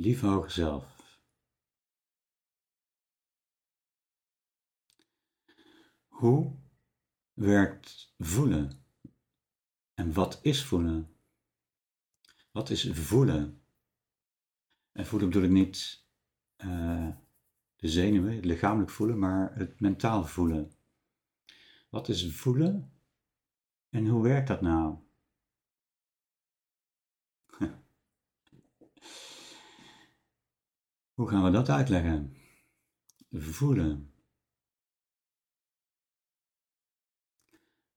Lieve hoger zelf. Hoe werkt voelen? En wat is voelen? Wat is voelen? En voelen bedoel ik niet uh, de zenuwen, het lichamelijk voelen, maar het mentaal voelen. Wat is voelen en hoe werkt dat nou? Hoe gaan we dat uitleggen? Voelen.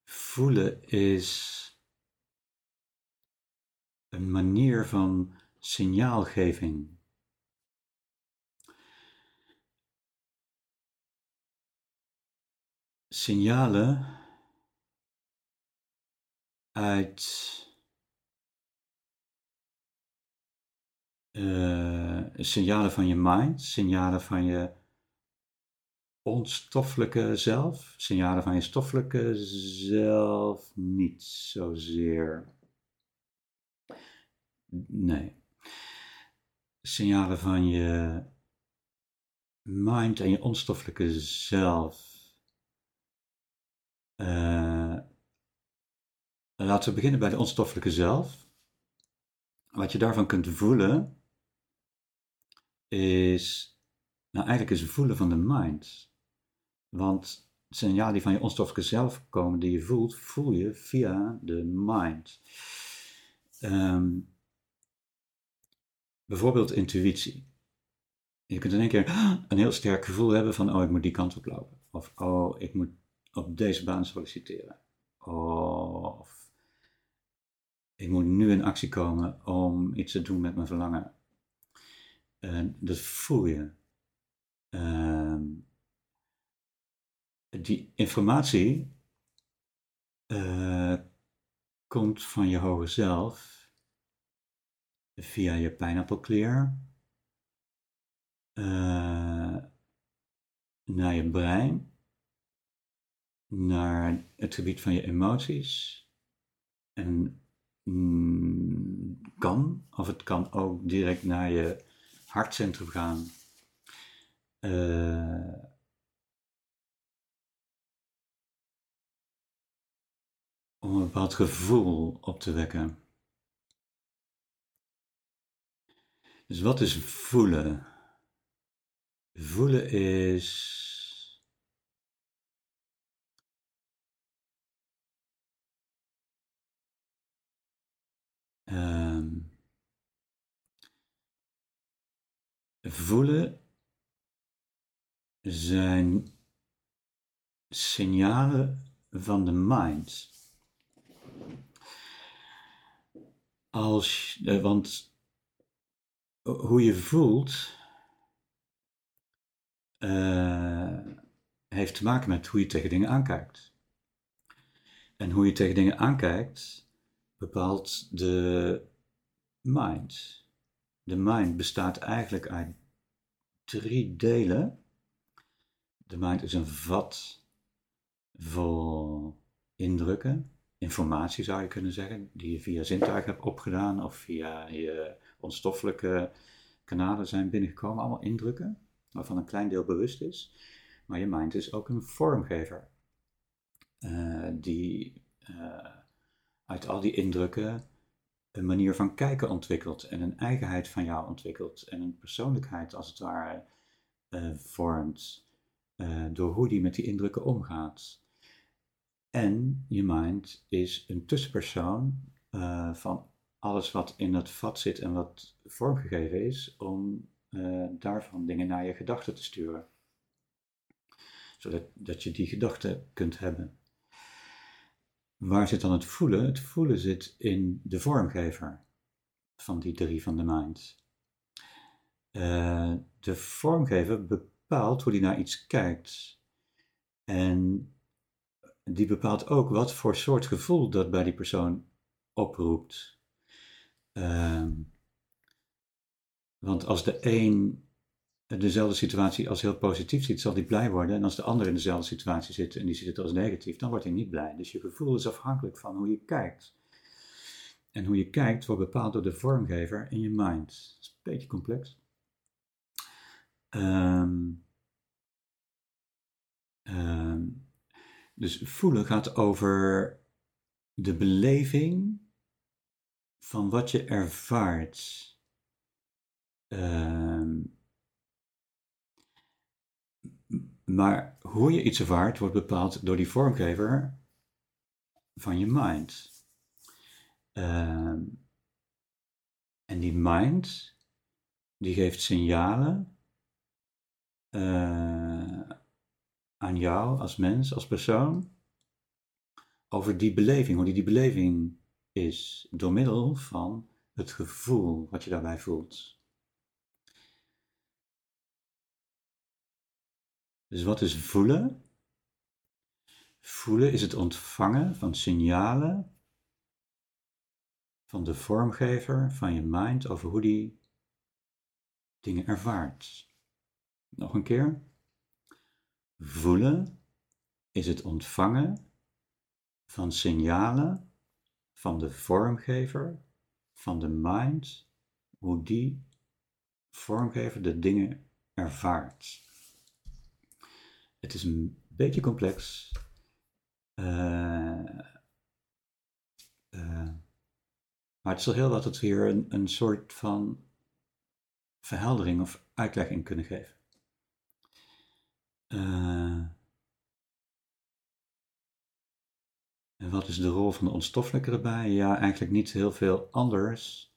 Voelen is een manier van signaalgeving. Signalen uit uh, signalen van je mind, signalen van je onstoffelijke zelf, signalen van je stoffelijke zelf niet zozeer. Nee. Signalen van je mind en je onstoffelijke zelf. Uh, laten we beginnen bij de onstoffelijke zelf. Wat je daarvan kunt voelen is, nou eigenlijk is het voelen van de mind. Want signalen die van je onstoffelijke zelf komen, die je voelt, voel je via de mind. Um, Bijvoorbeeld intuïtie. Je kunt in één keer een heel sterk gevoel hebben van, oh, ik moet die kant op lopen. Of, oh, ik moet op deze baan solliciteren. Of, ik moet nu in actie komen om iets te doen met mijn verlangen. En dat voel je. Uh, die informatie uh, komt van je hoger zelf via je pijnappelkleer uh, naar je brein, naar het gebied van je emoties. En mm, kan, of het kan ook direct naar je hartcentrum gaan. Uh, om een bepaald gevoel op te wekken. Dus wat is voelen? Voelen is. Um, voelen zijn signalen van de mind. Als, eh, want hoe je voelt, uh, heeft te maken met hoe je tegen dingen aankijkt. En hoe je tegen dingen aankijkt, bepaalt de mind. De mind bestaat eigenlijk uit drie delen. De mind is een vat vol indrukken, informatie zou je kunnen zeggen, die je via zintuigen hebt opgedaan of via je onstoffelijke kanalen zijn binnengekomen, allemaal indrukken, waarvan een klein deel bewust is. Maar je mind is ook een vormgever, uh, die uh, uit al die indrukken een manier van kijken ontwikkelt en een eigenheid van jou ontwikkelt en een persoonlijkheid als het ware uh, vormt door hoe die met die indrukken omgaat. En je mind is een tussenpersoon van alles wat in het vat zit en wat vormgegeven is, om daarvan dingen naar je gedachten te sturen. Zodat dat je die gedachten kunt hebben. Waar zit dan het voelen? Het voelen zit in de vormgever van die drie van de mind. Uh, de vormgever bepaalt hoe die naar iets kijkt. En die bepaalt ook wat voor soort gevoel dat bij die persoon oproept. Ehm, want als de een dezelfde situatie als heel positief ziet, zal die blij worden. En als de ander in dezelfde situatie zit en die ziet het als negatief, dan wordt hij niet blij. Dus je gevoel is afhankelijk van hoe je kijkt. En hoe je kijkt wordt bepaald door de vormgever in je mind. een beetje complex. Ehm, ehm, dus voelen gaat over de beleving van wat je ervaart. Ehm, maar hoe je iets ervaart wordt bepaald door die vormgever van je mind. en die mind, die geeft signalen uh, aan jou als mens, als persoon, over die beleving, hoe die, die beleving is, door middel van het gevoel wat je daarbij voelt. Dus wat is voelen? Voelen is het ontvangen van signalen van de vormgever van je mind over hoe die dingen ervaart. Nog een keer. Voelen is het ontvangen van signalen van de vormgever, van de mind, hoe die vormgever de dingen ervaart. Het is een beetje complex. Uh, uh, maar het is al heel wat dat we hier een, een soort van verheldering of uitleg in kunnen geven. Uh, en wat is de rol van de onstoffelijke erbij? Ja, eigenlijk niet heel veel anders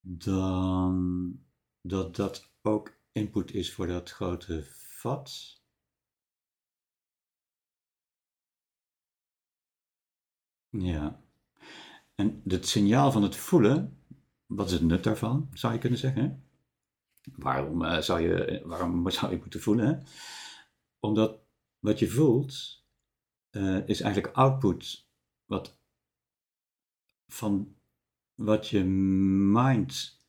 dan dat dat ook input is voor dat grote vat. Ja. En het signaal van het voelen, wat is het nut daarvan, zou je kunnen zeggen? Waarom, uh, zou, je, waarom zou je moeten voelen? Omdat wat je voelt uh, is eigenlijk output wat van wat je mind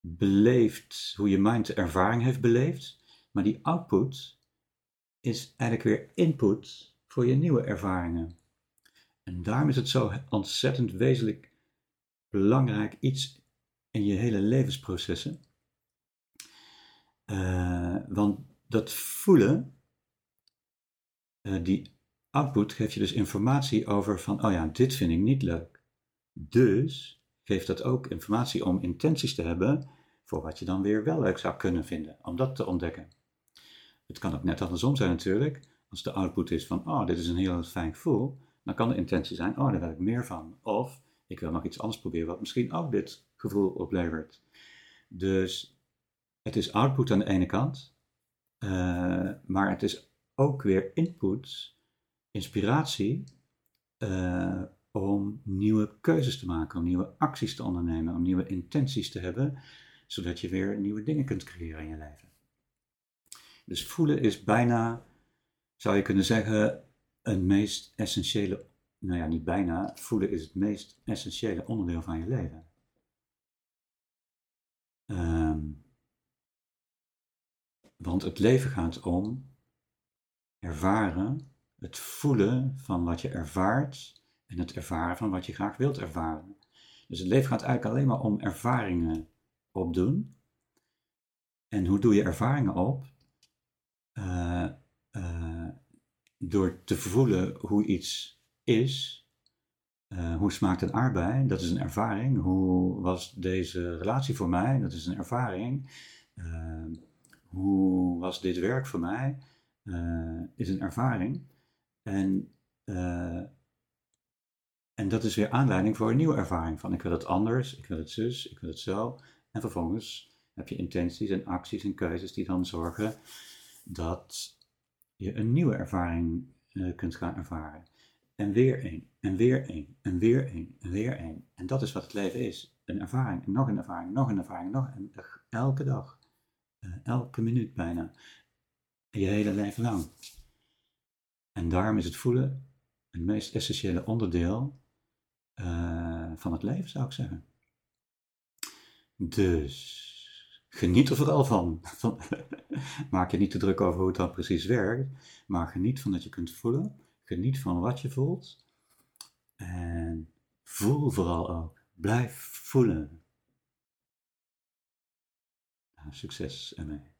beleeft, hoe je mind de ervaring heeft beleefd. Maar die output is eigenlijk weer input voor je nieuwe ervaringen. En daarom is het zo ontzettend wezenlijk belangrijk iets in je hele levensprocessen. Uh, want dat voelen uh, die output geeft je dus informatie over van, oh ja, dit vind ik niet leuk. Dus geeft dat ook informatie om intenties te hebben voor wat je dan weer wel leuk zou kunnen vinden, om dat te ontdekken. Het kan ook net andersom zijn natuurlijk. Als de output is van, oh, dit is een heel fijn gevoel, dan kan de intentie zijn, oh, daar wil ik meer van. Of, ik wil nog iets anders proberen wat misschien ook dit gevoel oplevert. Dus het is output aan de ene kant, uh, maar het is ook weer input, inspiratie, uh, om nieuwe keuzes te maken, om nieuwe acties te ondernemen, om nieuwe intenties te hebben, zodat je weer nieuwe dingen kunt creëren in je leven. Dus voelen is bijna, zou je kunnen zeggen, een meest essentiële, nou ja, niet bijna, voelen is het meest essentiële onderdeel van je leven. Um, want het leven gaat om ervaren, het voelen van wat je ervaart en het ervaren van wat je graag wilt ervaren. Dus het leven gaat eigenlijk alleen maar om ervaringen opdoen. En hoe doe je ervaringen op? Uh, uh, door te voelen hoe iets is. Uh, hoe smaakt een aardbei? Dat is een ervaring. Hoe was deze relatie voor mij? Dat is een ervaring. hoe was dit werk voor mij? uh, is een ervaring. En, uh, en dat is weer aanleiding voor een nieuwe ervaring. Van ik wil het anders, ik wil het zus, ik wil het zo. En vervolgens heb je intenties en acties en keuzes die dan zorgen dat je een nieuwe ervaring uh, kunt gaan ervaren. En weer één, en weer één, en weer één, en weer één. En dat is wat het leven is. Een ervaring, nog een ervaring, nog een ervaring, nog een, elke dag. elke minuut bijna je hele leven lang. En daarom is het voelen het meest essentiële onderdeel uh, van het leven, zou ik zeggen. Dus geniet er vooral van. Maak je niet te druk over hoe het dan precies werkt, maar geniet van dat je kunt voelen. Geniet van wat je voelt. En voel vooral ook. Blijf voelen. succes ermee.